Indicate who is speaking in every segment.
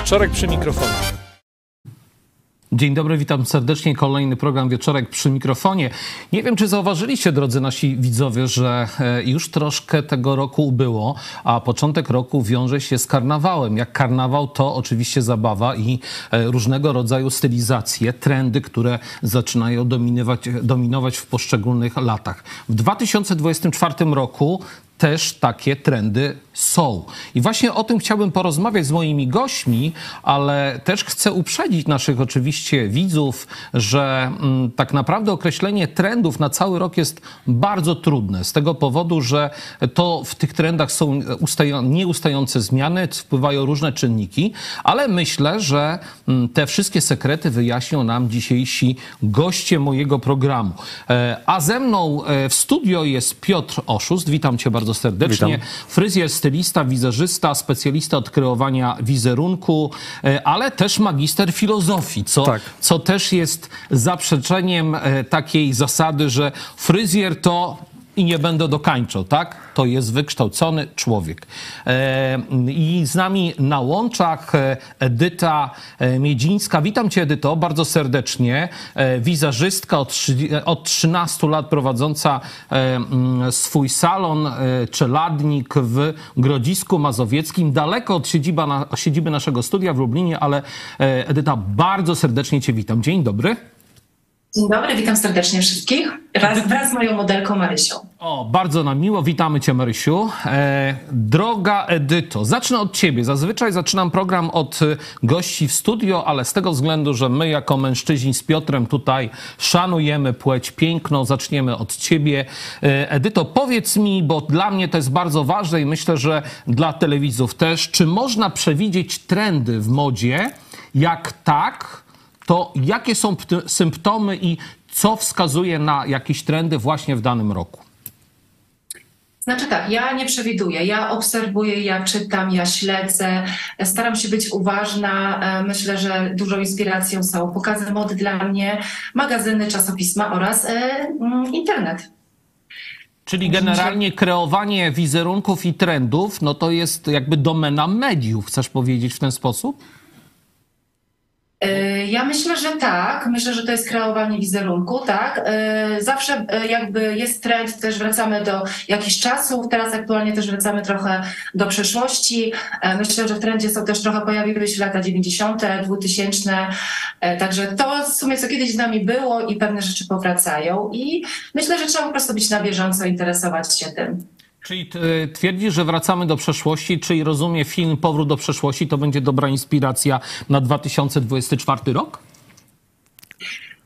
Speaker 1: Wieczorek przy mikrofonie.
Speaker 2: Dzień dobry, witam serdecznie. Kolejny program Wieczorek przy mikrofonie. Nie wiem, czy zauważyliście, drodzy nasi widzowie, że e, już troszkę tego roku ubyło, a początek roku wiąże się z karnawałem. Jak karnawał, to oczywiście zabawa i e, różnego rodzaju stylizacje, trendy, które zaczynają dominować, dominować w poszczególnych latach. W 2024 roku też takie trendy są. I właśnie o tym chciałbym porozmawiać z moimi gośćmi, ale też chcę uprzedzić naszych oczywiście widzów, że mm, tak naprawdę określenie trendów na cały rok jest bardzo trudne. Z tego powodu, że to w tych trendach są ustają, nieustające zmiany, wpływają różne czynniki, ale myślę, że mm, te wszystkie sekrety wyjaśnią nam dzisiejsi goście mojego programu. E, a ze mną e, w studio jest Piotr Oszust. Witam cię bardzo serdecznie.
Speaker 3: Witam.
Speaker 2: Fryzjer, stylista, wizerzysta, specjalista od kreowania wizerunku, e, ale też magister filozofii, co,
Speaker 3: Tak.
Speaker 2: co też jest zaprzeczeniem e, takiej zasady, że fryzjer to i nie będę dokańczał, tak? To jest wykształcony człowiek. E, I z nami na łączach e, Edyta e, Miedzińska. Witam cię, Edyto, bardzo serdecznie. Wizerzystka od, trzy- od 13 lat prowadząca mm, swój salon Czeladnik w Grodzisku Mazowieckim, daleko od na, siedziby naszego studia w Lublinie, ale Edyta, bardzo serdecznie cię witam. Dzień dobry.
Speaker 4: Dzień dobry, witam serdecznie wszystkich. Raz, wraz z moją modelką Marysią.
Speaker 2: O, bardzo nam miło. Witamy Cię, Marysiu. E, droga Edyto, zacznę od Ciebie. Zazwyczaj zaczynam program od e, gości w studio, ale z tego względu, że my jako mężczyźni z Piotrem tutaj szanujemy płeć piękną, zaczniemy od Ciebie. E, Edyto, powiedz mi, bo dla mnie to jest bardzo ważne i myślę, że dla telewizów też, czy można przewidzieć trendy w modzie? Jak tak, to jakie są pt- symptomy i co wskazuje na jakieś trendy właśnie w danym roku?
Speaker 4: Znaczy tak, ja nie przewiduję, ja obserwuję, ja czytam, ja śledzę, staram się być uważna. E, Myślę, że dużą inspiracją są pokazy mody dla mnie, magazyny, czasopisma oraz e, mm, internet.
Speaker 2: Czyli generalnie kreowanie wizerunków i trendów, no to jest jakby domena mediów, chcesz powiedzieć w ten sposób?
Speaker 4: E, Ja myślę, że tak. Myślę, że to jest kreowanie wizerunku, tak. E, Zawsze e, jakby jest trend, też wracamy do jakichś czasów. Teraz aktualnie też wracamy trochę do przeszłości. Myślę, że w trendzie są też trochę pojawiły się lata 90., 2000. E, Także to w sumie co kiedyś z nami było i pewne rzeczy powracają. I myślę, że trzeba po prostu być na bieżąco, interesować się tym.
Speaker 2: Czyli ty twierdzisz, że wracamy do przeszłości, czyli rozumie film Powrót do przeszłości to będzie dobra inspiracja na 2024 rok?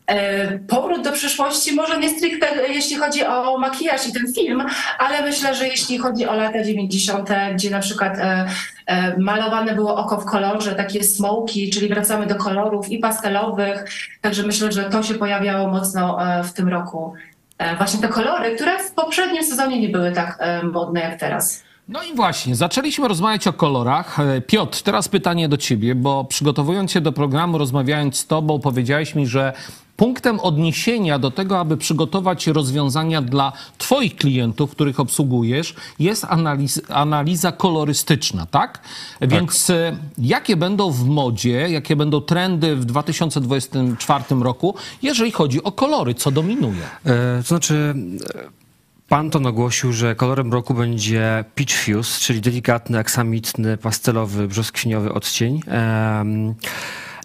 Speaker 4: E, Powrót do przyszłości może nie stricte jeśli chodzi o makijaż i ten film, ale myślę, że jeśli chodzi o lata 90., gdzie na przykład e, e, malowane było oko w kolorze, takie smoki, czyli wracamy do kolorów i pastelowych, także myślę, że to się pojawiało mocno e, w tym roku. E, Właśnie te kolory, które w poprzednim sezonie nie były tak e, modne jak teraz.
Speaker 2: No i właśnie, zaczęliśmy rozmawiać o kolorach. E, Piotr, teraz pytanie do ciebie, bo przygotowując się do programu, rozmawiając z tobą, powiedziałeś mi, że punktem odniesienia do tego, aby przygotować rozwiązania dla twoich klientów, których obsługujesz, jest analiz, analiza kolorystyczna, tak? Więc e, jakie będą w modzie, jakie będą trendy w 2024 roku, jeżeli chodzi o kolory, co dominuje?
Speaker 3: E, To znaczy, e, Pantone ogłosił, że kolorem roku będzie Peach Fuse, czyli delikatny, aksamitny, pastelowy, brzoskwiniowy odcień.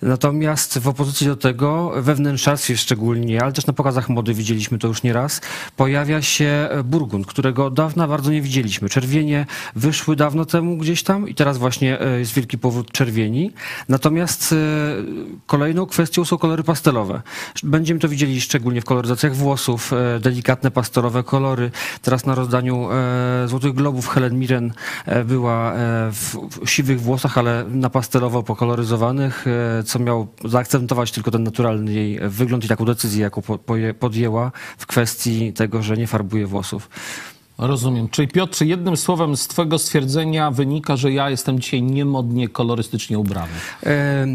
Speaker 3: Natomiast w opozycji do tego, we wnętrzarstwie szczególnie, ale też na pokazach mody widzieliśmy to już nieraz, pojawia się burgund, którego od dawna bardzo nie widzieliśmy. Czerwienie wyszły dawno temu gdzieś tam i teraz właśnie e, jest wielki powrót czerwieni. Natomiast e, kolejną kwestią są kolory pastelowe. Będziemy to widzieli szczególnie w koloryzacjach włosów, e, delikatne pastelowe kolory. Teraz na rozdaniu Złotych Globów Helen Mirren była w, siwych włosach, ale na pastelowo pokoloryzowanych, co miał zaakcentować tylko ten naturalny jej wygląd i taką decyzję, jaką podjęła w kwestii tego, że nie farbuje włosów.
Speaker 2: Rozumiem. Czyli Piotr, jednym słowem z twojego stwierdzenia wynika, że ja jestem dzisiaj niemodnie kolorystycznie ubrany.
Speaker 3: E,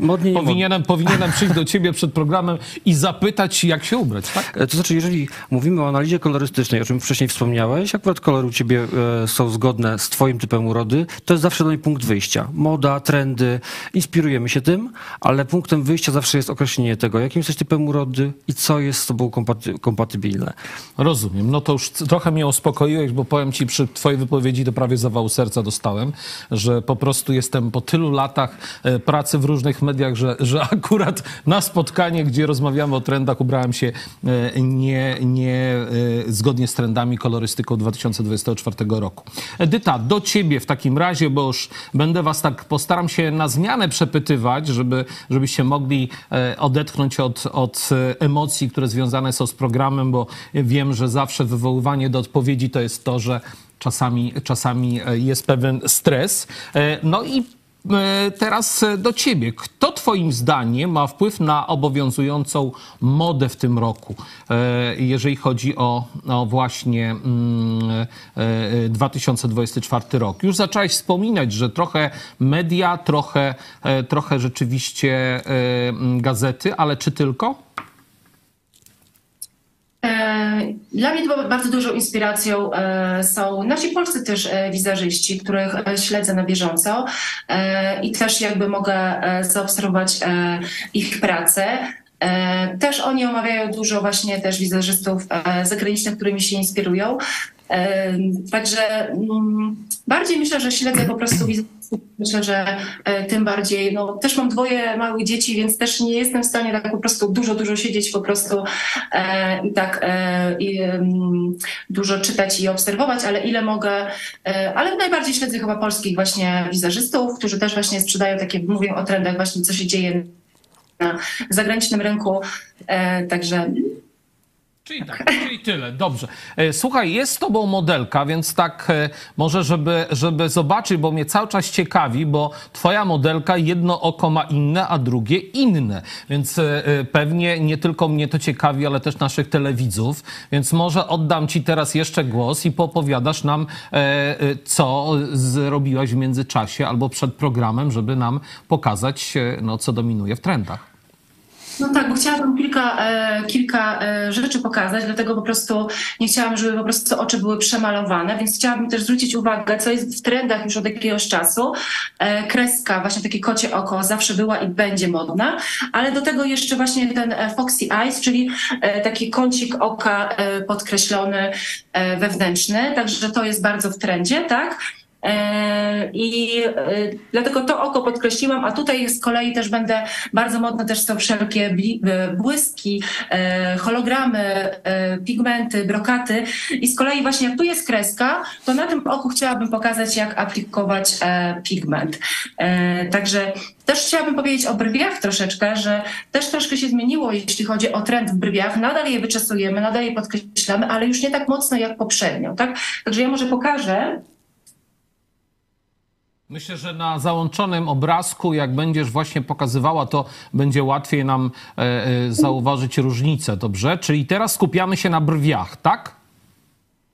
Speaker 3: modnie, nie
Speaker 2: Powinienem, powinienem przyjść do ciebie przed programem i zapytać, jak się ubrać, tak?
Speaker 3: E, To znaczy, jeżeli mówimy o analizie kolorystycznej, o czym wcześniej wspomniałeś, akurat kolory u ciebie e, są zgodne z twoim typem urody, to jest zawsze dla mnie punkt wyjścia. Moda, trendy, inspirujemy się tym, ale punktem wyjścia zawsze jest określenie tego, jakim jesteś typem urody i co jest z tobą kompaty kompatybilne.
Speaker 2: Rozumiem. No to już trochę mnie uspokoiłeś, bo powiem ci, przy twojej wypowiedzi to prawie zawału serca dostałem, że po prostu jestem po tylu latach e, pracy w różnych mediach, że, że akurat na spotkanie, gdzie rozmawiamy o trendach, ubrałem się e, nie, nie e, zgodnie z trendami kolorystyką 2024 roku. Edyta, do ciebie w takim razie, bo już będę was tak, postaram się na zmianę przepytywać, żeby, żebyście mogli odetchnąć od, od emocji, które związane są z programem, bo wiem, że zawsze wywoływanie do odpowiedzi to jest to, że czasami, czasami e, jest pewien stres. E, No i e, teraz do ciebie. Kto twoim zdaniem ma wpływ na obowiązującą modę w tym roku, jeżeli chodzi o, o właśnie mm, e, e, 2024 rok? Już zacząłeś wspominać, że trochę media, trochę, trochę rzeczywiście mm, gazety, ale czy tylko?
Speaker 4: E, Dla mnie bardzo dużą inspiracją e, są nasi polscy też e, wizerzyści, których śledzę na bieżąco i też jakby mogę zaobserwować ich pracę. Też oni omawiają dużo właśnie też wizerzystów zagranicznych, którymi się inspirują. Także mm, bardziej myślę, że śledzę po prostu wizerzystów. Myślę, że e, tym bardziej, no też mam dwoje małych dzieci, więc też nie jestem w stanie tak po prostu dużo, dużo siedzieć po prostu e, i tak e, i, dużo czytać i obserwować, ale ile mogę, e, ale najbardziej śledzę chyba polskich właśnie wizerzystów, którzy też właśnie sprzedają takie, mówią o trendach właśnie, co się dzieje na zagranicznym rynku, e, także
Speaker 2: Czyli tak, czyli tyle, dobrze. E, Słuchaj, jest z tobą modelka, więc tak e, może, żeby, żeby zobaczyć, bo mnie cały czas ciekawi, bo twoja modelka jedno oko ma inne, a drugie inne. Więc e, pewnie nie tylko mnie to ciekawi, ale też naszych telewidzów. Więc może oddam ci teraz jeszcze głos i popowiadasz nam, co zrobiłaś w międzyczasie albo przed programem, żeby nam pokazać, no, co dominuje w trendach.
Speaker 4: No tak, bo chciałabym kilka, e, kilka e, rzeczy pokazać, dlatego po prostu nie chciałam, żeby po prostu oczy były przemalowane, więc chciałabym też zwrócić uwagę, co jest w trendach już od jakiegoś czasu. E, kreska, właśnie takie kocie oko zawsze była i będzie modna, ale do tego jeszcze właśnie ten Foxy Eyes, czyli taki kącik oka podkreślony wewnętrzny, także to jest bardzo w trendzie, tak? E, I e, dlatego to oko podkreśliłam, a tutaj z kolei też będę, bardzo modne też są wszelkie e, błyski, hologramy, pigmenty, brokaty. I z kolei właśnie jak tu jest kreska, to na tym oku chciałabym pokazać, jak aplikować pigment. Także też chciałabym powiedzieć o brwiach troszeczkę, że też troszkę się zmieniło, jeśli chodzi o trend w brwiach. Nadal je wyczesujemy, nadal je podkreślamy, ale już nie tak mocno jak poprzednio. Tak? Także ja może pokażę,
Speaker 2: Myślę, że na załączonym obrazku, jak będziesz właśnie pokazywała, to będzie łatwiej nam e, e, zauważyć różnicę, dobrze? Czyli teraz skupiamy się na brwiach, tak?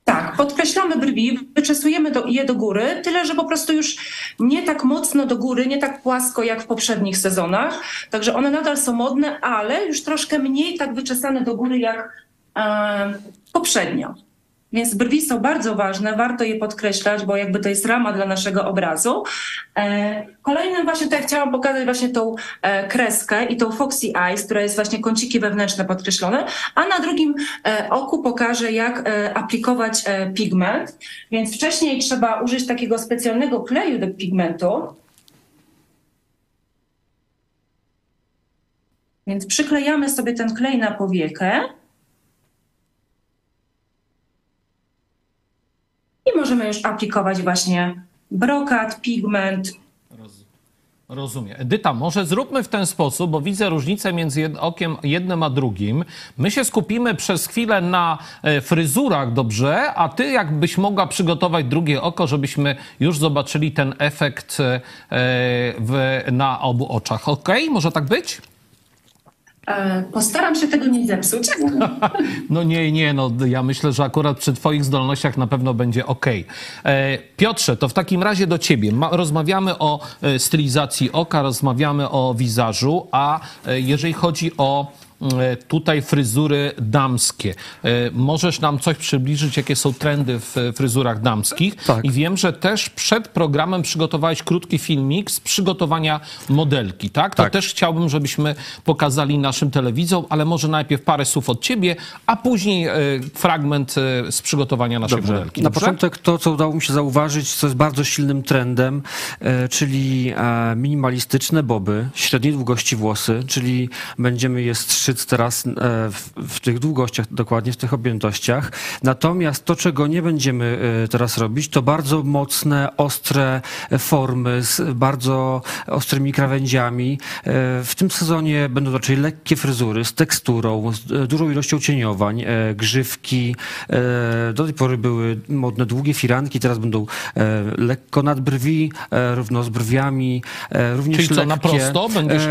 Speaker 4: Tak, podkreślamy brwi, wyczesujemy do, je do góry, tyle że po prostu już nie tak mocno do góry, nie tak płasko jak w poprzednich sezonach. Także one nadal są modne, ale już troszkę mniej tak wyczesane do góry jak e, poprzednio. Więc brwi są bardzo ważne, warto je podkreślać, bo jakby to jest rama dla naszego obrazu. E, kolejnym właśnie tutaj chciałam pokazać właśnie tą e, kreskę i tą Foxy Eyes, która jest właśnie kąciki wewnętrzne podkreślone, a na drugim e, oku pokażę jak aplikować pigment. Więc wcześniej trzeba użyć takiego specjalnego kleju do pigmentu. Więc przyklejamy sobie ten klej na powiekę. I możemy już aplikować właśnie brokat, pigment.
Speaker 2: Rozumiem. Edyta, może zróbmy w ten sposób, bo widzę różnicę między jed okiem jednym a drugim. My się skupimy przez chwilę na e, fryzurach, dobrze? A ty jakbyś mogła przygotować drugie oko, żebyśmy już zobaczyli ten efekt e, w, na obu oczach. Ok? Może tak być?
Speaker 4: E, Postaram się tego nie zepsuć.
Speaker 2: No nie, nie, no ja myślę, że akurat przy twoich zdolnościach na pewno będzie ok. E, Piotrze, to w takim razie do ciebie. Ma, rozmawiamy o e, stylizacji oka, rozmawiamy o wizażu, a jeżeli chodzi o tutaj fryzury damskie. E, Możesz nam coś przybliżyć, jakie są trendy w e, fryzurach damskich?
Speaker 3: Tak.
Speaker 2: I wiem, że też przed programem przygotowałeś krótki filmik z przygotowania modelki, tak? To
Speaker 3: Tak.
Speaker 2: też chciałbym, żebyśmy pokazali naszym telewidzom, ale może najpierw parę słów od ciebie, a później e, fragment e, z przygotowania naszej modelki.
Speaker 3: Na
Speaker 2: dobrze?
Speaker 3: początek to, co udało mi się zauważyć, co jest bardzo silnym trendem, e, czyli e, minimalistyczne boby, średniej długości włosy, czyli będziemy je strzyc teraz e, w, w tych długościach, dokładnie w tych objętościach. Natomiast to, czego nie będziemy e, teraz robić, to bardzo mocne, ostre formy z bardzo ostrymi krawędziami. E, W tym sezonie będą raczej lekkie fryzury z teksturą, z dużą ilością cieniowań, grzywki. Do tej pory były modne długie firanki, teraz będą lekko nad brwi, równo z brwiami, również
Speaker 2: Czyli co, na
Speaker 3: lekkie.
Speaker 2: prosto będziesz-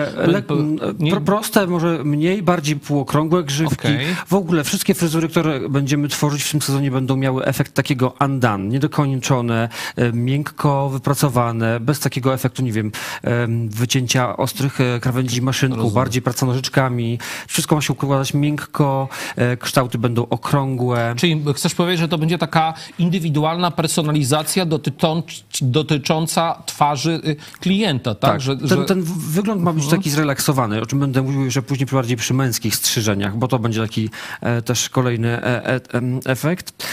Speaker 3: pro, proste, może mniej, bardziej półokrągłe grzywki.
Speaker 2: Okej.
Speaker 3: W ogóle wszystkie fryzury, które będziemy tworzyć w tym sezonie będą miały efekt takiego undone, niedokończone, e, miękko wypracowane, bez takiego efektu, nie wiem, em, wycięcia ostrych e, krawędzi maszynką,
Speaker 2: Rozumiem.
Speaker 3: bardziej praca nożyczkami. Wszystko ma się układać miękko, e, kształty będą okrągłe.
Speaker 2: Czyli chcesz powiedzieć, że to będzie taka indywidualna personalizacja dotycząc, dotycząca twarzy y, klienta, tak?
Speaker 3: Tak,
Speaker 2: Że,
Speaker 3: ten,
Speaker 2: że... Mhm.
Speaker 3: ten wygląd ma być taki zrelaksowany, o czym będę mówił jeszcze później bardziej przy męskich strzyżeniach, bo to będzie taki e, też kolejny e, e, efekt.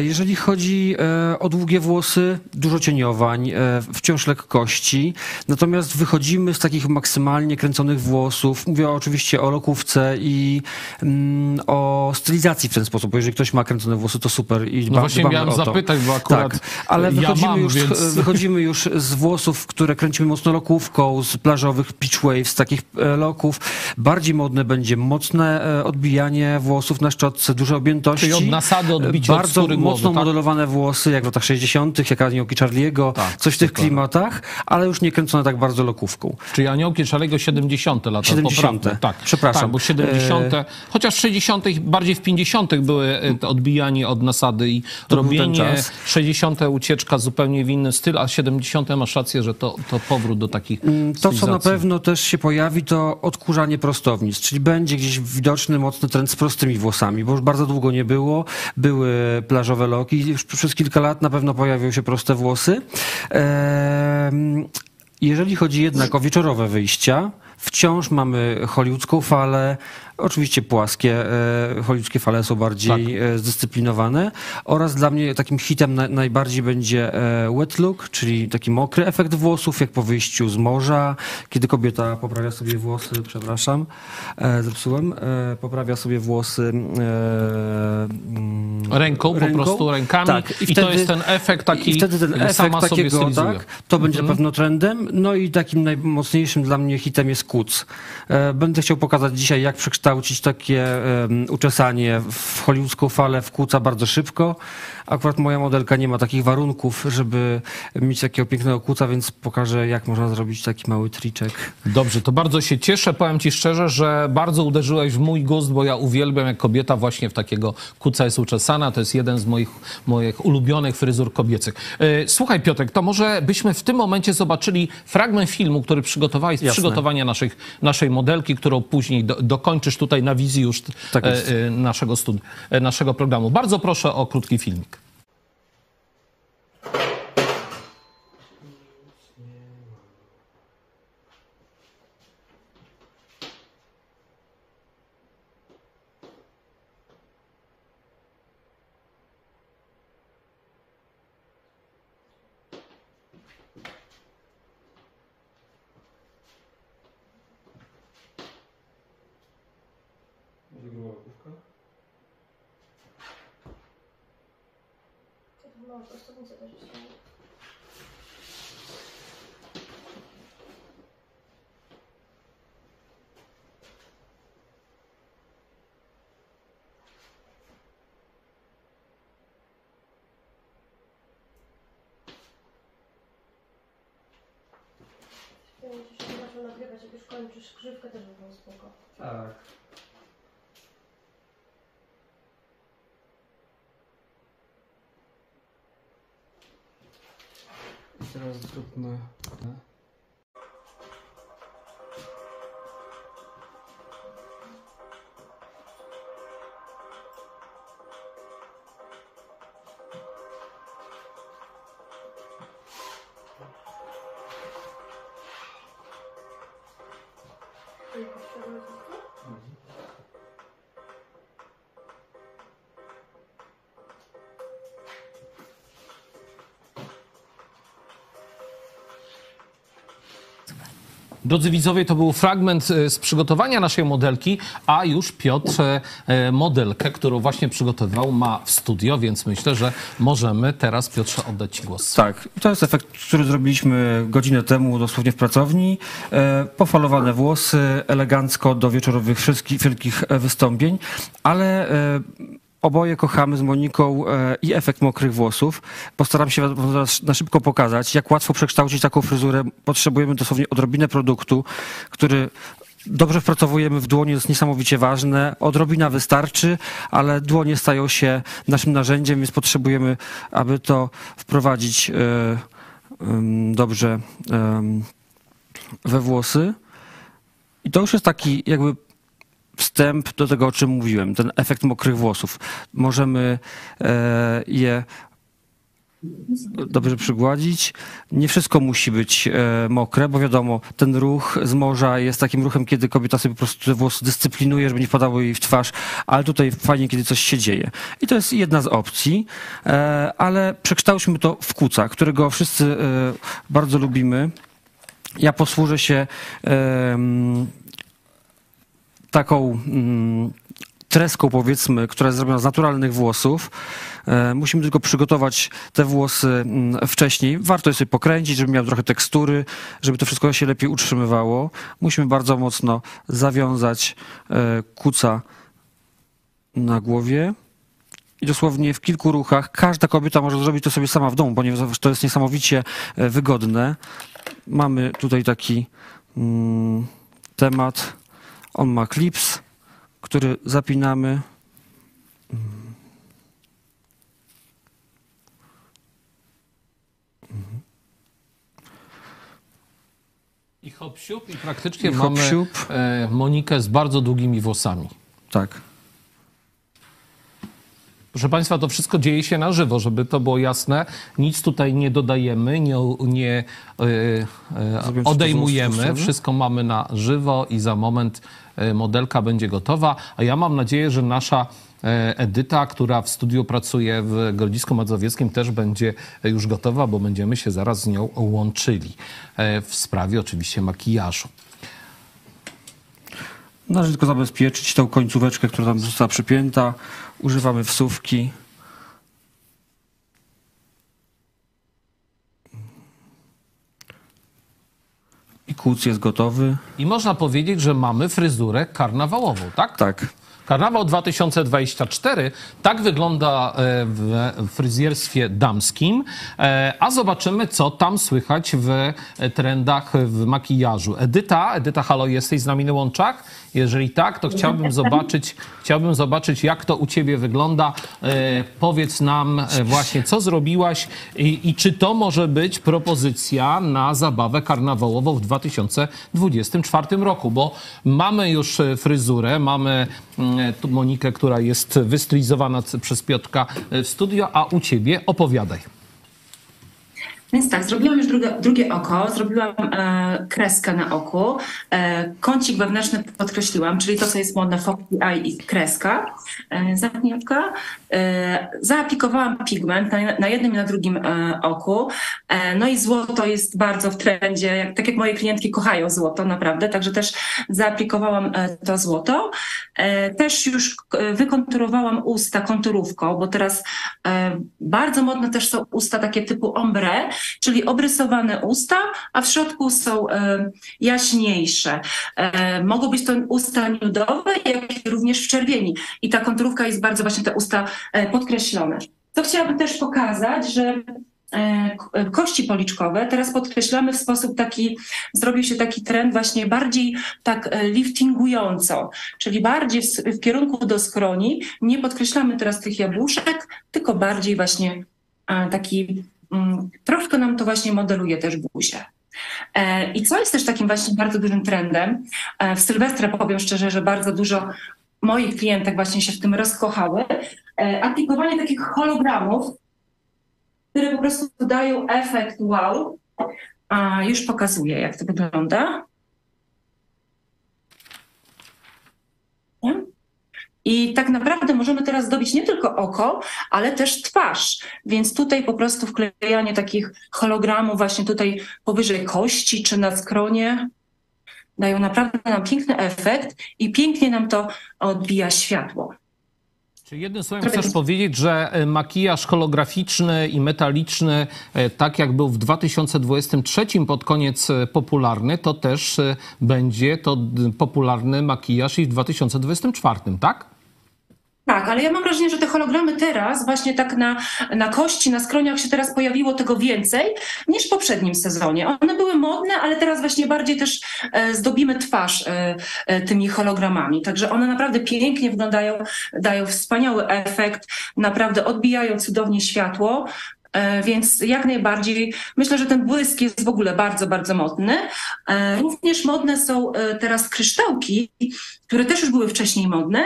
Speaker 3: Jeżeli chodzi o długie włosy, dużo cieniowań, wciąż lekkości, natomiast wychodzimy z takich maksymalnie kręconych włosów. Mówię oczywiście o lokówce i mm, o stylizacji w ten sposób, bo jeżeli ktoś ma kręcone włosy, to super i dba,
Speaker 2: No właśnie
Speaker 3: dbamy
Speaker 2: miałem
Speaker 3: o to.
Speaker 2: zapytać, bo akurat
Speaker 3: tak, ale
Speaker 2: ja
Speaker 3: wychodzimy,
Speaker 2: mam,
Speaker 3: już,
Speaker 2: więc-
Speaker 3: wychodzimy już z włosów, które kręcimy mocno lokówką, z plażowych pitch waves, takich loków. Bardziej modne będzie mocne e, odbijanie włosów na szczotce, duże objętości.
Speaker 2: Czyli od nasady odbicie od
Speaker 3: Bardzo
Speaker 2: głowy,
Speaker 3: mocno
Speaker 2: tak?
Speaker 3: modelowane włosy, jak w latach 60., jak aniołki Charlie'ego,
Speaker 2: Tak,
Speaker 3: coś w tych klimatach, ale już nie kręcone tak bardzo lokówką.
Speaker 2: Czyli aniołki Szalego 70 lata.
Speaker 3: 70.
Speaker 2: poprawne, Tak,
Speaker 3: Przepraszam.
Speaker 2: Tak, bo 70,
Speaker 3: E,
Speaker 2: chociaż 60, bardziej w 50 były e, odbijanie od nasady i
Speaker 3: To
Speaker 2: robienie.
Speaker 3: czas.
Speaker 2: 60 ucieczka zupełnie w inny styl, a 70 masz rację, że to, to powrót do takich
Speaker 3: Mm, To, co na
Speaker 2: stylizacji.
Speaker 3: pewno też się pojawi, to odkurzanie prostownic, czyli będzie gdzieś widoczny mocny trend z prostymi włosami, bo już bardzo długo nie było. Były plażowe loki, przez kilka lat na pewno pojawią się proste włosy. Ehm, Jeżeli chodzi jednak o wieczorowe wyjścia, wciąż mamy hollywoodzką falę, oczywiście płaskie, e, hollywoodzkie fale są bardziej e, zdyscyplinowane oraz dla mnie takim hitem na, najbardziej będzie e, wet look, czyli taki mokry efekt włosów, jak po wyjściu z morza, kiedy kobieta poprawia sobie włosy, przepraszam, zepsułem, poprawia sobie włosy e, mm,
Speaker 2: Ręką, po prostu rękami.
Speaker 3: Tak,
Speaker 2: I to jest ten efekt taki,
Speaker 3: i wtedy ten
Speaker 2: sama
Speaker 3: efekt
Speaker 2: sobie
Speaker 3: takiego,
Speaker 2: stylizuje.
Speaker 3: tak, to będzie na pewno trendem. No i takim najmocniejszym dla mnie hitem jest kuc. Będę chciał pokazać dzisiaj, jak przekształcić takie em, uczesanie w hollywoodzką falę w kuca bardzo szybko. Akurat moja modelka nie ma takich warunków, żeby mieć takiego pięknego kuca, więc pokażę, jak można zrobić taki mały triczek.
Speaker 2: Dobrze, to bardzo się cieszę. Powiem ci szczerze, że bardzo uderzyłeś w mój gust, bo ja uwielbiam, jak kobieta właśnie w takiego kuca jest uczesana. To jest jeden z moich, moich ulubionych fryzur kobiecych. E, Słuchaj, Piotrek, to może byśmy w tym momencie zobaczyli fragment filmu, który przygotowałeś z przygotowania naszych, naszej modelki, którą później do, dokończysz tutaj na wizji już
Speaker 3: Tak
Speaker 2: e, e, naszego, studi- naszego programu. Bardzo proszę o krótki filmik.
Speaker 1: Ja muszę się zaczął nagrywać już kończysz, grzywkę też by było spoko.
Speaker 3: Tak. Teraz zróbmy.
Speaker 2: Drodzy widzowie, to był fragment e, z przygotowania naszej modelki, a już Piotr e, modelkę, którą właśnie przygotował, ma w studio, więc myślę, że możemy teraz Piotrze oddać Ci głos.
Speaker 3: Tak, to jest efekt, który zrobiliśmy godzinę temu dosłownie w pracowni. E, pofalowane włosy, elegancko do wieczorowych wszystkich wielkich e, wystąpień, ale oboje kochamy z Moniką e, i efekt mokrych włosów. Postaram się na szybko pokazać, jak łatwo przekształcić taką fryzurę. Potrzebujemy dosłownie odrobinę produktu, który Dobrze wpracowujemy w dłonie, jest niesamowicie ważne. Odrobina wystarczy, ale dłonie stają się naszym narzędziem, więc potrzebujemy, aby to wprowadzić e, dobrze we włosy. I to już jest taki jakby wstęp do tego, o czym mówiłem, ten efekt mokrych włosów. Możemy e, je dobrze przygładzić. Nie wszystko musi być e, mokre, bo wiadomo, ten ruch z morza jest takim ruchem, kiedy kobieta sobie po prostu te włosy dyscyplinuje, żeby nie wpadały jej w twarz, ale tutaj fajnie, kiedy coś się dzieje. I to jest jedna z opcji, e, ale przekształćmy to w kuca, którego wszyscy bardzo lubimy. Ja posłużę się taką mm, treską, powiedzmy, która jest zrobiona z naturalnych włosów. E, Musimy tylko przygotować te włosy mm, wcześniej. Warto je sobie pokręcić, żeby miał trochę tekstury, żeby to wszystko się lepiej utrzymywało. Musimy bardzo mocno zawiązać e, kuca na głowie. I dosłownie w kilku ruchach każda kobieta może zrobić to sobie sama w domu, ponieważ to jest niesamowicie e, wygodne. Mamy tutaj taki mm, temat. On ma klips, który zapinamy.
Speaker 2: I hop i praktycznie
Speaker 3: I
Speaker 2: mamy e, Monikę z bardzo długimi włosami.
Speaker 3: Tak.
Speaker 2: Proszę Państwa, to wszystko dzieje się na żywo, żeby to było jasne. Nic tutaj nie dodajemy, nie, nie
Speaker 3: to
Speaker 2: odejmujemy. Wszystko mamy na żywo i za moment e, modelka będzie gotowa. A ja mam nadzieję, że nasza Edyta, która w studiu pracuje w Grodzisku Mazowieckim, też będzie już gotowa, bo będziemy się zaraz z nią łączyli w sprawie oczywiście makijażu.
Speaker 3: Należy tylko zabezpieczyć tą końcóweczkę, która tam została przypięta. Używamy wsówki. I kuc jest gotowy.
Speaker 2: I można powiedzieć, że mamy fryzurę karnawałową, tak?
Speaker 3: Tak.
Speaker 2: Karnawał 2024 tak wygląda e, w fryzjerstwie damskim, e, a zobaczymy, co tam słychać w trendach w makijażu. Edyta, Edyta Halo, jesteś z nami na łączach? Jeżeli tak, to chciałbym zobaczyć, chciałbym zobaczyć, jak to u ciebie wygląda. E, Powiedz nam e, właśnie, co zrobiłaś i, i czy to może być propozycja na zabawę karnawałową w 2024 roku, bo mamy już e, fryzurę, mamy mm, tu Monikę, która jest wystylizowana przez Piotrka w studio, a u ciebie opowiadaj.
Speaker 4: Więc tak, zrobiłam już drugie, drugie oko, zrobiłam e, kreskę na oku, e, kącik wewnętrzny podkreśliłam, czyli to, co jest modne, foki eye i kreska, e. E, zaaplikowałam pigment na, na jednym i na drugim e, oku. E, no i złoto jest bardzo w trendzie, jak, tak jak moje klientki kochają złoto, naprawdę, także też zaaplikowałam e, to złoto. E, też już wykonturowałam usta konturówką, bo teraz bardzo modne też są usta takie typu ombre, czyli obrysowane usta, a w środku są e, jaśniejsze. E, mogą być to usta nudowe, jak również w czerwieni. I ta konturówka jest bardzo właśnie te usta e, podkreślone. Co chciałabym też pokazać, że kości policzkowe. Teraz podkreślamy w sposób taki, zrobił się taki trend właśnie bardziej tak liftingująco, czyli bardziej w, kierunku do skroni. Nie podkreślamy teraz tych jabłuszek, tylko bardziej właśnie taki, troszkę nam to właśnie modeluje też buzię. E, I co jest też takim właśnie bardzo dużym trendem, e, w Sylwestrę powiem szczerze, że bardzo dużo moich klientek właśnie się w tym rozkochały, e, aplikowanie takich hologramów, które po prostu dają efekt wow. A już pokazuję, jak to wygląda. Nie? I tak naprawdę możemy teraz zdobić nie tylko oko, ale też twarz. Więc tutaj po prostu wklejanie takich hologramów właśnie tutaj powyżej kości czy na skronie dają naprawdę nam piękny efekt i pięknie nam to odbija światło.
Speaker 2: Czy jednym słowem chcesz powiedzieć, że e, makijaż holograficzny i metaliczny, e, tak jak był w 2023 pod koniec e, popularny, to też będzie to popularny makijaż i w 2024, tak?
Speaker 4: Tak, ale ja mam wrażenie, że te hologramy teraz, właśnie tak na, na kości, na skroniach się teraz pojawiło tego więcej niż w poprzednim sezonie. One były modne, ale teraz właśnie bardziej też e, zdobimy twarz e, e, tymi hologramami. Także one naprawdę pięknie wyglądają, dają wspaniały efekt, naprawdę odbijają cudownie światło. Więc jak najbardziej myślę, że ten błysk jest w ogóle bardzo, bardzo modny. Również modne są teraz kryształki, które też już były wcześniej modne.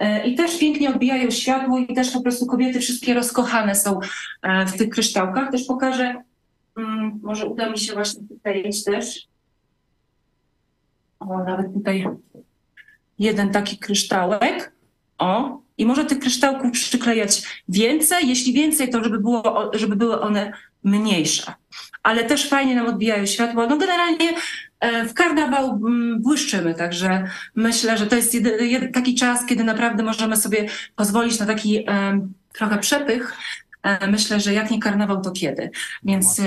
Speaker 4: E, I też pięknie odbijają światło i też po prostu kobiety wszystkie rozkochane są e, w tych kryształkach. Też pokażę, mm, może uda mi się właśnie tutaj też. O, nawet tutaj jeden taki kryształek. O, i może tych kryształków przyklejać więcej. Jeśli więcej, to żeby, było, żeby były one mniejsze. Ale też fajnie nam odbijają światło. No generalnie e, w karnawał mm, błyszczymy, także myślę, że to jest jedy, taki czas, kiedy naprawdę możemy sobie pozwolić na taki trochę przepych. E, myślę, że jak nie karnawał, to kiedy. Więc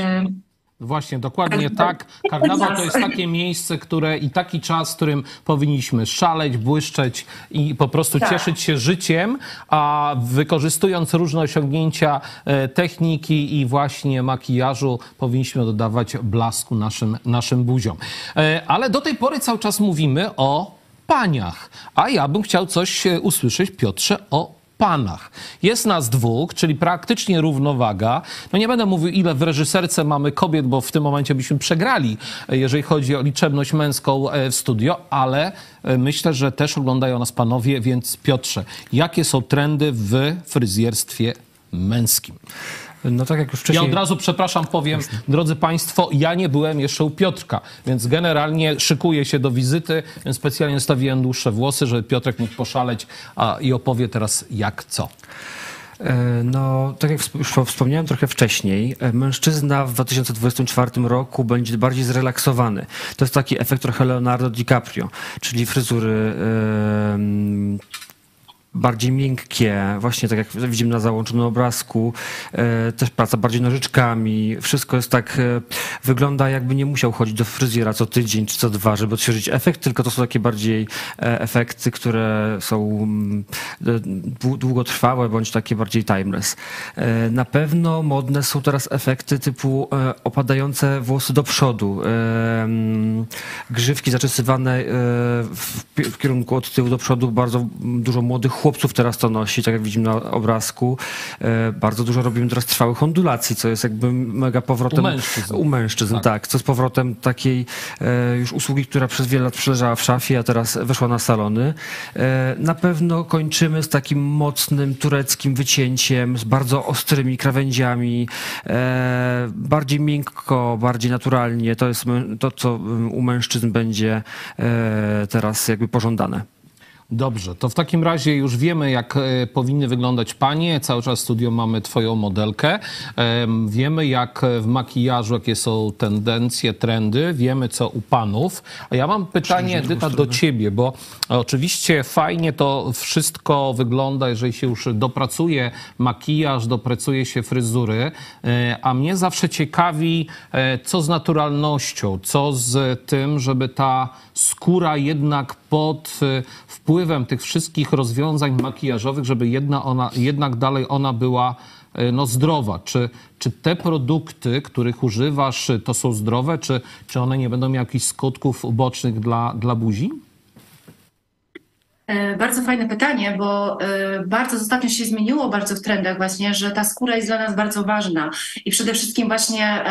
Speaker 2: Właśnie, dokładnie tak. Karnawał to jest takie miejsce, które i taki czas, w którym powinniśmy szaleć, błyszczeć i po prostu
Speaker 4: Tak.
Speaker 2: cieszyć się życiem, a wykorzystując różne osiągnięcia e, techniki i właśnie makijażu, powinniśmy dodawać blasku naszym, naszym buziom. E, Ale do tej pory cały czas mówimy o paniach, a ja bym chciał coś e, usłyszeć, Piotrze, o panach. Jest nas dwóch, czyli praktycznie równowaga. No nie będę mówił, ile w reżyserce mamy kobiet, bo w tym momencie byśmy przegrali, e, jeżeli chodzi o liczebność męską e, w studio, ale e, myślę, że też oglądają nas panowie, więc Piotrze, jakie są trendy w fryzjerstwie męskim?
Speaker 3: No tak jak już wcześniej...
Speaker 2: Ja od razu, przepraszam, powiem, drodzy Państwo, ja nie byłem jeszcze u Piotrka, więc generalnie szykuję się do wizyty, więc specjalnie stawiłem dłuższe włosy, żeby Piotrek mógł poszaleć a, i opowie teraz jak co.
Speaker 3: E, No, tak jak już wspomniałem trochę wcześniej, e, mężczyzna w 2024 roku będzie bardziej zrelaksowany. To jest taki efekt trochę Leonardo DiCaprio, czyli fryzury bardziej miękkie, właśnie tak jak widzimy na załączonym obrazku, e, też praca bardziej nożyczkami, wszystko jest tak, e, wygląda jakby nie musiał chodzić do fryzjera co tydzień czy co dwa, żeby odświeżyć efekt, tylko to są takie bardziej e, efekty, które są mm, dłu- długotrwałe bądź takie bardziej timeless. Na pewno modne są teraz efekty typu opadające włosy do przodu, mm, grzywki zaczesywane w, kierunku od tyłu do przodu. Bardzo dużo młodych chłopców teraz to nosi, tak jak widzimy na obrazku. E, Bardzo dużo robimy teraz trwałych ondulacji, co jest jakby mega powrotem
Speaker 2: U mężczyzn.
Speaker 3: u mężczyzn,
Speaker 2: Tak.
Speaker 3: tak. Co z powrotem takiej e, już usługi, która przez wiele lat przeleżała w szafie, a teraz weszła na salony. E, na pewno kończymy z takim mocnym tureckim wycięciem, z bardzo ostrymi krawędziami, bardziej miękko, bardziej naturalnie. To jest to, co u mężczyzn będzie teraz jakby pożądane.
Speaker 2: Dobrze, to w takim razie już wiemy, jak e, powinny wyglądać panie. Cały czas w studio mamy twoją modelkę. Em, Wiemy, jak e, w makijażu, jakie są tendencje, trendy. Wiemy, co u panów. A ja mam pytanie, Edyta, do ciebie, bo oczywiście fajnie to wszystko wygląda, jeżeli się już dopracuje makijaż, dopracuje się fryzury, e, a mnie zawsze ciekawi, e, co z naturalnością, co z tym, żeby ta skóra jednak pod e, wpływem tych wszystkich rozwiązań makijażowych, żeby jedna ona, jednak dalej ona była e, no, zdrowa. Czy, czy te produkty, których używasz, to są zdrowe, czy, czy one nie będą miały jakichś skutków ubocznych dla, dla buzi?
Speaker 4: E, Bardzo fajne pytanie, bo e, bardzo ostatnio się zmieniło bardzo w trendach właśnie, że ta skóra jest dla nas bardzo ważna i przede wszystkim właśnie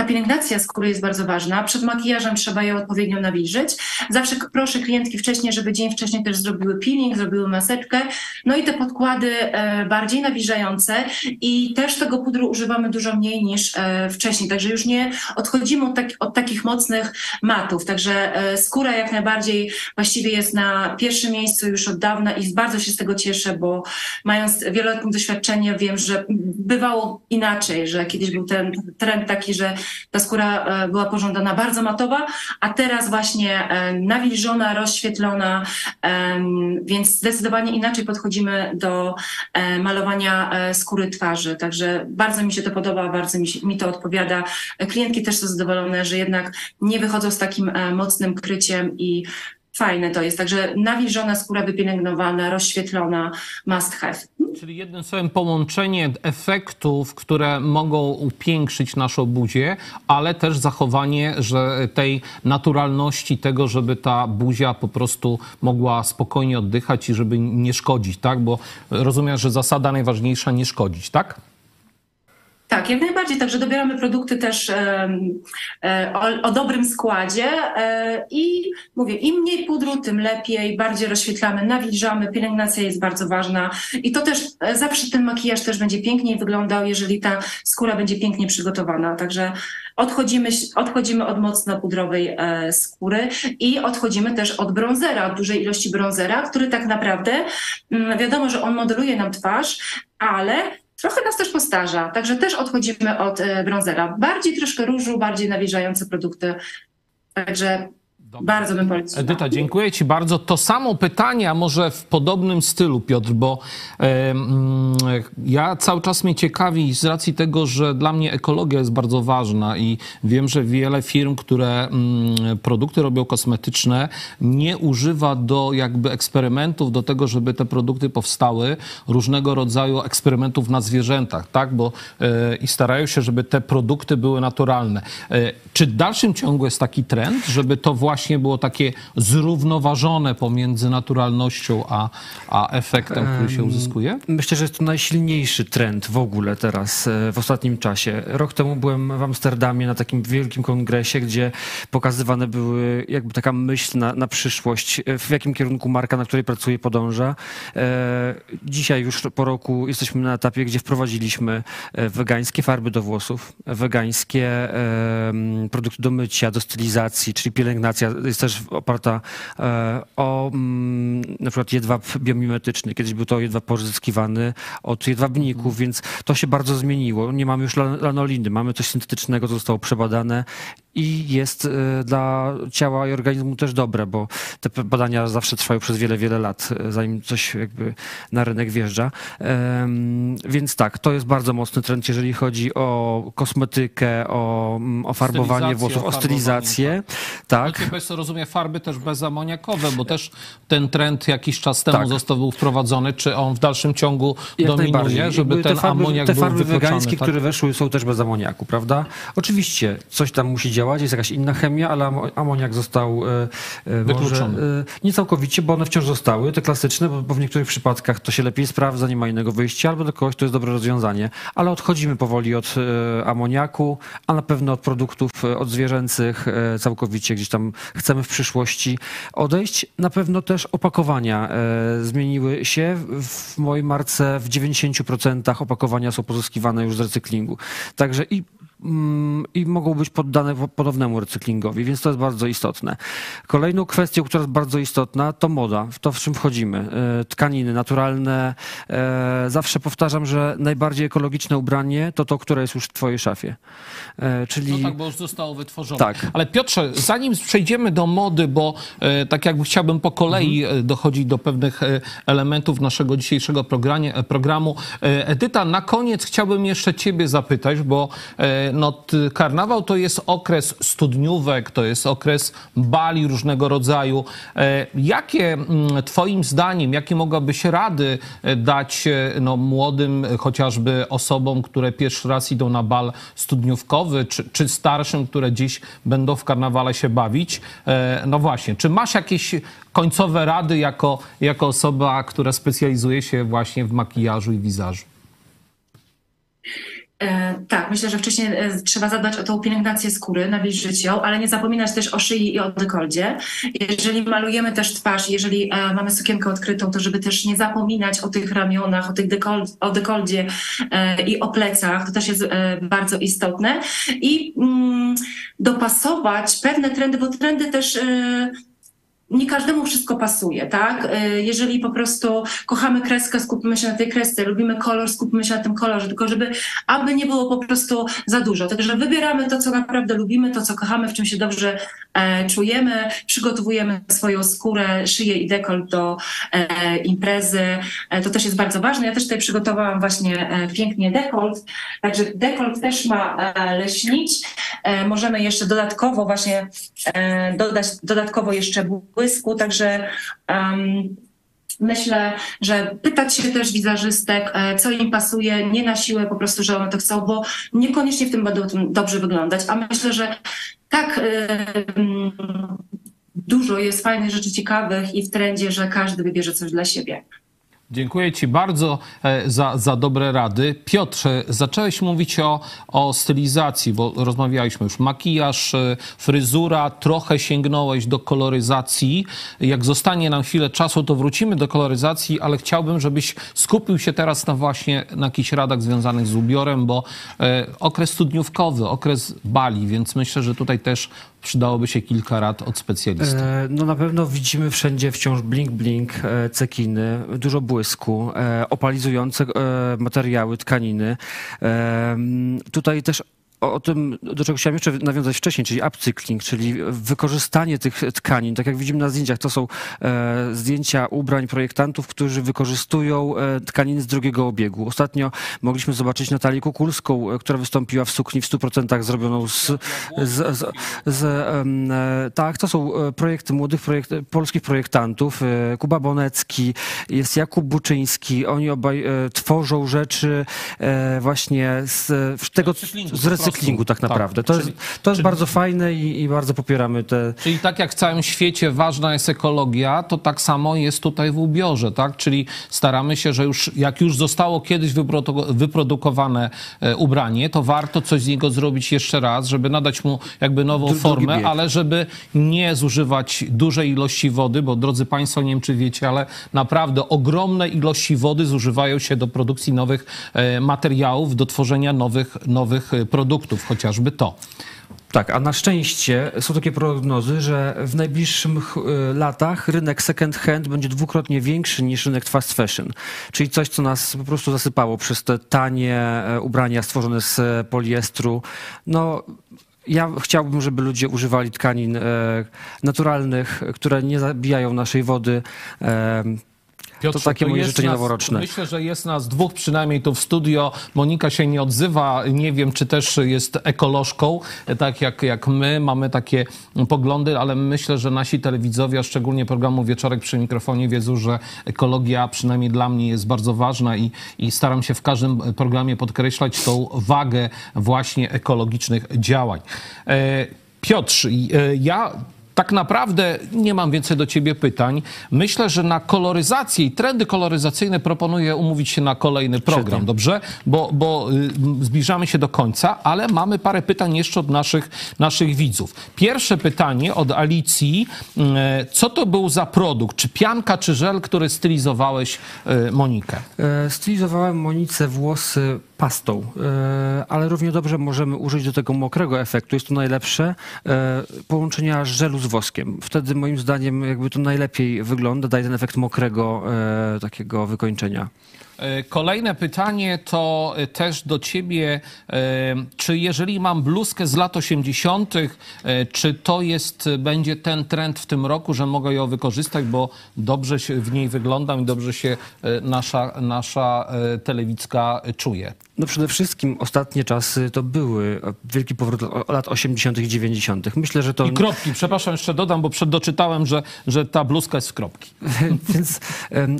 Speaker 4: ta pielęgnacja skóry jest bardzo ważna. Przed makijażem trzeba ją odpowiednio nawilżyć. Zawsze proszę klientki wcześniej, żeby dzień wcześniej też zrobiły peeling, zrobiły maseczkę. No i te podkłady e, bardziej nawilżające i też tego pudru używamy dużo mniej niż e, wcześniej. Także już nie odchodzimy od, tak, od takich mocnych matów. Także e, skóra jak najbardziej właściwie jest na pierwszym miejscu już od dawna i bardzo się z tego cieszę, bo mając wieloletnie doświadczenie wiem, że bywało inaczej, że kiedyś był ten trend taki, że ta skóra e, była pożądana bardzo matowa, a teraz właśnie e, nawilżona, rozświetlona, więc zdecydowanie inaczej podchodzimy do e, malowania skóry twarzy. Także bardzo mi się to podoba, bardzo mi, mi to odpowiada. Klientki też są zadowolone, że jednak nie wychodzą z takim mocnym kryciem i fajne to jest. Także nawilżona skóra wypielęgnowana, rozświetlona, must have.
Speaker 2: Czyli jednym słowem połączenie efektów, które mogą upiększyć naszą buzię, ale też zachowanie że tej naturalności tego, żeby ta buzia po prostu mogła spokojnie oddychać i żeby nie szkodzić, tak? Bo rozumiem, że zasada najważniejsza nie szkodzić, tak?
Speaker 4: Tak, jak najbardziej. Także dobieramy produkty też o, o dobrym składzie e, i mówię, im mniej pudru, tym lepiej, bardziej rozświetlamy, nawilżamy, pielęgnacja jest bardzo ważna i to też e, zawsze ten makijaż też będzie piękniej wyglądał, jeżeli ta skóra będzie pięknie przygotowana. Także odchodzimy, odchodzimy od mocno pudrowej e, skóry i odchodzimy też od brązera, od dużej ilości brązera, który tak naprawdę, mm, wiadomo, że on modeluje nam twarz, ale trochę nas też postarza, także też odchodzimy od e, brązera. Bardziej troszkę różu, bardziej nawilżające produkty. Także bardzo bym poleciła.
Speaker 2: Edyta, dziękuję Ci bardzo. To samo pytanie, a może w podobnym stylu, Piotr, bo mm, ja cały czas mnie ciekawi z racji tego, że dla mnie ekologia jest bardzo ważna i wiem, że wiele firm, które mm, produkty robią kosmetyczne, nie używa do jakby eksperymentów, do tego, żeby te produkty powstały, różnego rodzaju eksperymentów na zwierzętach, tak? Bo e, i starają się, żeby te produkty były naturalne. E, czy w dalszym ciągu jest taki trend, żeby to właśnie było takie zrównoważone pomiędzy naturalnością a, a efektem, który się uzyskuje?
Speaker 3: Myślę, że jest to najsilniejszy trend w ogóle teraz, e, w ostatnim czasie. Rok temu byłem w Amsterdamie na takim wielkim kongresie, gdzie pokazywane były jakby taka myśl na, na przyszłość, e, w jakim kierunku marka, na której pracuję, podąża. E, Dzisiaj już po roku jesteśmy na etapie, gdzie wprowadziliśmy wegańskie farby do włosów, wegańskie produkty do mycia, do stylizacji, czyli pielęgnacja jest też oparta e, o mm, na przykład jedwab biomimetyczny. Kiedyś był to jedwab pozyskiwany od jedwabników, więc to się bardzo zmieniło. Nie mamy już lan- lanoliny, mamy coś syntetycznego, co zostało przebadane i jest e, dla ciała i organizmu też dobre, bo te badania zawsze trwają przez wiele, wiele lat, e, zanim coś jakby na rynek wjeżdża. Więc tak, to jest bardzo mocny trend, jeżeli chodzi o kosmetykę, o, o farbowanie włosów, o stylizację.
Speaker 2: Tak.
Speaker 3: Tak.
Speaker 2: bez, rozumiem, farby też bezamoniakowe, bo też ten trend jakiś czas temu
Speaker 3: Tak.
Speaker 2: został był wprowadzony. Czy on w dalszym ciągu
Speaker 3: Jak
Speaker 2: dominuje, żeby
Speaker 3: Jakby
Speaker 2: ten
Speaker 3: te farby,
Speaker 2: amoniak
Speaker 3: te
Speaker 2: był
Speaker 3: farby wegańskie,
Speaker 2: tak?
Speaker 3: które weszły, są też bez amoniaku, prawda? Oczywiście coś tam musi działać, jest jakaś inna chemia, ale amo- amoniak został e, e,
Speaker 2: Wykluczony.
Speaker 3: Może, nie całkowicie, bo one wciąż zostały, te klasyczne, bo, w niektórych przypadkach to się lepiej sprawdza, nie ma innego wyjścia, albo dla kogoś to jest dobre rozwiązanie. Ale odchodzimy powoli od e, amoniaku, a na pewno od produktów odzwierzęcych całkowicie gdzieś tam chcemy w przyszłości odejść. Na pewno też opakowania zmieniły się. W mojej marce w 90% opakowania są pozyskiwane już z recyklingu. Także i mm, i mogą być poddane po- ponownemu recyklingowi, więc to jest bardzo istotne. Kolejną kwestią, która jest bardzo istotna, to moda, w to w czym wchodzimy. E, Tkaniny naturalne. E, Zawsze powtarzam, że najbardziej ekologiczne ubranie to to, które jest już w twojej szafie. E, Czyli
Speaker 2: No tak, bo już zostało wytworzone.
Speaker 3: Tak.
Speaker 2: Ale Piotrze, zanim przejdziemy do mody, bo tak jakby chciałbym po kolei
Speaker 3: Mhm.
Speaker 2: dochodzić do pewnych elementów naszego dzisiejszego programu. Edyta, na koniec chciałbym jeszcze ciebie zapytać, bo no, karnawał to jest okres studniówek, to jest okres bali różnego rodzaju. E, Jakie mm, twoim zdaniem, jakie mogłabyś rady e, dać e, no, młodym chociażby osobom, które pierwszy raz idą na bal studniówkowy, czy, czy starszym, które dziś będą w karnawale się bawić? No właśnie, czy masz jakieś końcowe rady jako, jako osoba, która specjalizuje się właśnie w makijażu i wizażu?
Speaker 4: E, Tak, myślę, że wcześniej e, trzeba zadbać o tą pielęgnację skóry, nawilżyć ją, ale nie zapominać też o szyi i o dekoldzie. Jeżeli malujemy też twarz, jeżeli e, mamy sukienkę odkrytą, to żeby też nie zapominać o tych ramionach, o, tych dekol, o dekoldzie i o plecach, to też jest bardzo istotne. I mm, dopasować pewne trendy, bo trendy też... Nie każdemu wszystko pasuje, tak? Y, Jeżeli po prostu kochamy kreskę, skupmy się na tej kresce, lubimy kolor, skupmy się na tym kolorze, tylko żeby, aby nie było po prostu za dużo. Także wybieramy to, co naprawdę lubimy, to, co kochamy, w czym się dobrze e, czujemy, przygotowujemy swoją skórę, szyję i dekolt do e, imprezy. E, to też jest bardzo ważne. Ja też tutaj przygotowałam właśnie e, pięknie dekolt, także dekolt też ma e, leśnić. E, możemy jeszcze dodatkowo właśnie dodać dodatkowo jeszcze błysku, także um, myślę, że pytać się też wizerzystek, e, co im pasuje, nie na siłę po prostu, że one to chcą, bo niekoniecznie w tym będą dobrze wyglądać, a myślę, że tak mm, dużo jest fajnych rzeczy ciekawych i w trendzie, że każdy wybierze coś dla siebie.
Speaker 2: Dziękuję Ci bardzo e, za, za dobre rady. Piotrze, zacząłeś mówić o, o stylizacji, bo rozmawialiśmy już makijaż, e, fryzura, trochę sięgnąłeś do koloryzacji. Jak zostanie nam chwilę czasu, to wrócimy do koloryzacji, ale chciałbym, żebyś skupił się teraz na właśnie na jakichś radach związanych z ubiorem, bo e, okres studniówkowy, okres bali, więc myślę, że tutaj też przydałoby się kilka rad od specjalisty.
Speaker 3: E, No na pewno widzimy wszędzie wciąż blink blink, e, cekiny, dużo błysku, e, opalizujące materiały, tkaniny. Tutaj też o, tym, do czego chciałem jeszcze nawiązać wcześniej, czyli upcykling, czyli wykorzystanie tych tkanin. Tak jak widzimy na zdjęciach, to są e, zdjęcia ubrań projektantów, którzy wykorzystują e, tkaniny z drugiego obiegu. Ostatnio mogliśmy zobaczyć Natalię Kukulską, e, która wystąpiła w sukni w 100% zrobioną z... z, z, z tak, to są projekty młodych projekt, polskich projektantów. Kuba Bonecki, jest Jakub Buczyński. Oni obaj tworzą rzeczy właśnie z, z tego, z recyklingu tak
Speaker 2: Tak,
Speaker 3: naprawdę. To,
Speaker 2: czyli-
Speaker 3: jest, to jest
Speaker 2: czyli-
Speaker 3: bardzo fajne i, i bardzo popieramy te...
Speaker 2: Czyli tak jak w całym świecie ważna jest ekologia, to tak samo jest tutaj w ubiorze, tak? Czyli staramy się, że już jak już zostało kiedyś wyprodu- wyprodukowane e, ubranie, to warto coś z niego zrobić jeszcze raz, żeby nadać mu jakby nową formę,
Speaker 3: bieg.
Speaker 2: ale żeby nie zużywać dużej ilości wody, bo drodzy Państwo, nie wiem czy wiecie, ale naprawdę ogromne ilości wody zużywają się do produkcji nowych e, materiałów, do tworzenia nowych, nowych e, produktów, chociażby to.
Speaker 3: Tak, a na szczęście są takie prognozy, że w najbliższych y, latach rynek second hand będzie dwukrotnie większy niż rynek fast fashion. Czyli coś, co nas po prostu zasypało przez te tanie e, ubrania stworzone z e, poliestru. No, ja chciałbym, żeby ludzie używali tkanin e, naturalnych, które nie zabijają naszej wody.
Speaker 2: Piotrze,
Speaker 3: takie moje
Speaker 2: jest
Speaker 3: życzenie
Speaker 2: nas-
Speaker 3: noworoczne.
Speaker 2: Myślę, że jest nas dwóch przynajmniej tu w studio. Monika się nie odzywa. Nie wiem, czy też jest ekolożką, tak jak, jak my. Mamy takie poglądy, ale myślę, że nasi telewidzowie, a szczególnie programu Wieczorek przy mikrofonie wiedzą, że ekologia przynajmniej dla mnie jest bardzo ważna i, i staram się w każdym programie podkreślać tą wagę właśnie ekologicznych działań. E, Piotrze, e, ja tak naprawdę nie mam więcej do ciebie pytań. Myślę, że na koloryzację i trendy koloryzacyjne proponuję umówić się na kolejny program,
Speaker 3: Świetnie.
Speaker 2: dobrze? Bo, bo y, zbliżamy się do końca, ale mamy parę pytań jeszcze od naszych, naszych widzów. Pierwsze pytanie od Alicji. Y, Co to był za produkt? Czy pianka, czy żel, który stylizowałeś y, Monikę?
Speaker 3: E, Stylizowałem Monice włosy pastą, e, ale równie dobrze możemy użyć do tego mokrego efektu. Jest to najlepsze e, połączenia żelu z woskiem. Wtedy moim zdaniem jakby to najlepiej wygląda, daje ten efekt mokrego e, takiego wykończenia.
Speaker 2: E, Kolejne pytanie to e, też do ciebie. e, Czy jeżeli mam bluzkę z lat 80., e, czy to jest, będzie ten trend w tym roku, że mogę ją wykorzystać, bo dobrze się w niej wyglądam i dobrze się nasza, nasza telewizka czuje?
Speaker 3: No przede wszystkim ostatnie czasy to były wielki powrót lat 80. i 90. Myślę, że to...
Speaker 2: I kropki, przepraszam, jeszcze dodam, bo przeddoczytałem, że, że ta bluzka jest w kropki.
Speaker 3: Więc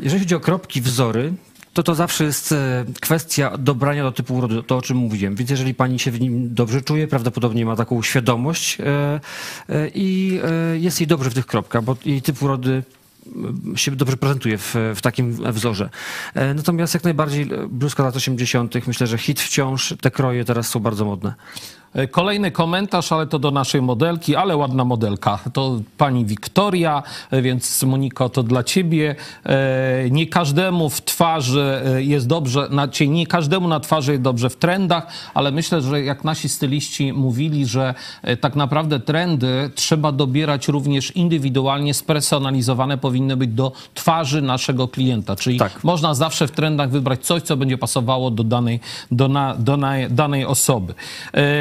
Speaker 3: jeżeli chodzi o kropki, wzory, to to zawsze jest e, kwestia dobrania do typu urody, to o czym mówiłem. Więc jeżeli pani się w nim dobrze czuje, prawdopodobnie ma taką świadomość e, e, i jest jej dobrze w tych kropkach, bo jej typ urody się dobrze prezentuje w, w takim wzorze. Natomiast jak najbardziej bluzka lat 80. myślę, że hit wciąż, te kroje teraz są bardzo modne.
Speaker 2: E, Kolejny komentarz, ale to do naszej modelki, ale ładna modelka. To pani Wiktoria, e, więc Moniko, to dla ciebie. E, Nie każdemu w twarzy jest dobrze, znaczy nie każdemu na twarzy jest dobrze w trendach, ale myślę, że jak nasi styliści mówili, że tak naprawdę trendy trzeba dobierać również indywidualnie, spersonalizowane powinny być do twarzy naszego klienta. Czyli
Speaker 3: Tak.
Speaker 2: można zawsze w trendach wybrać coś, co będzie pasowało do danej, do na, do na, danej osoby.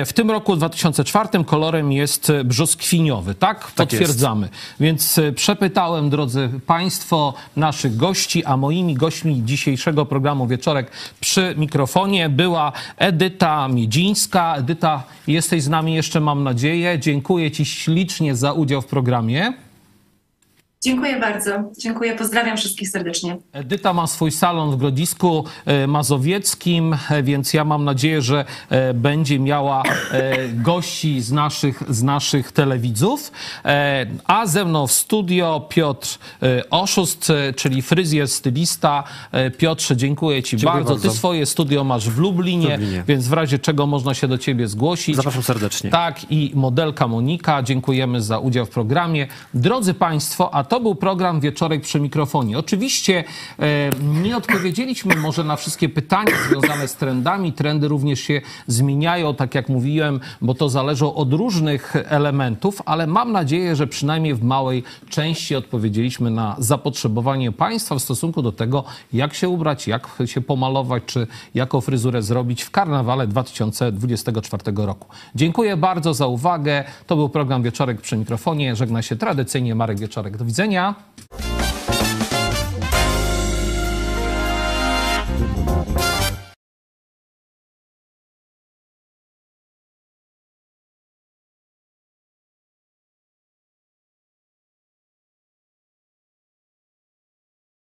Speaker 2: W tym roku 2004 kolorem jest e, brzoskwiniowy, tak?
Speaker 3: Tak jest.
Speaker 2: Potwierdzamy. Więc e, przepytałem, drodzy Państwo, naszych gości, a moimi gośćmi dzisiejszego programu Wieczorek przy mikrofonie była Edyta Miedzińska. Edyta, jesteś z nami jeszcze, mam nadzieję. Dziękuję Ci ślicznie za udział w programie.
Speaker 4: Dziękuję bardzo. Dziękuję. Pozdrawiam wszystkich serdecznie.
Speaker 2: Edyta ma swój salon w Grodzisku e, Mazowieckim, e, więc ja mam nadzieję, że e, będzie miała gości z naszych, z naszych telewidzów. A ze mną w studio Piotr Oszust, czyli fryzjer, stylista. Piotrze, dziękuję Ci
Speaker 3: Dziękuję
Speaker 2: bardzo.
Speaker 3: bardzo.
Speaker 2: Ty swoje studio masz w Lublinie,
Speaker 3: W Lublinie.
Speaker 2: więc w razie czego można się do Ciebie zgłosić.
Speaker 3: Zapraszam serdecznie.
Speaker 2: Tak, i modelka Monika. Dziękujemy za udział w programie. Drodzy Państwo, a to był program Wieczorek przy mikrofonie. Oczywiście e, nie odpowiedzieliśmy może na wszystkie pytania związane z trendami. Trendy również się zmieniają, tak jak mówiłem, bo to zależy od różnych elementów, ale mam nadzieję, że przynajmniej w małej części odpowiedzieliśmy na zapotrzebowanie Państwa w stosunku do tego, jak się ubrać, jak się pomalować, czy jaką fryzurę zrobić w karnawale 2024 roku. Dziękuję bardzo za uwagę. To był program Wieczorek przy mikrofonie. Żegna się tradycyjnie Marek Wieczorek. Do widzenia. 真娘。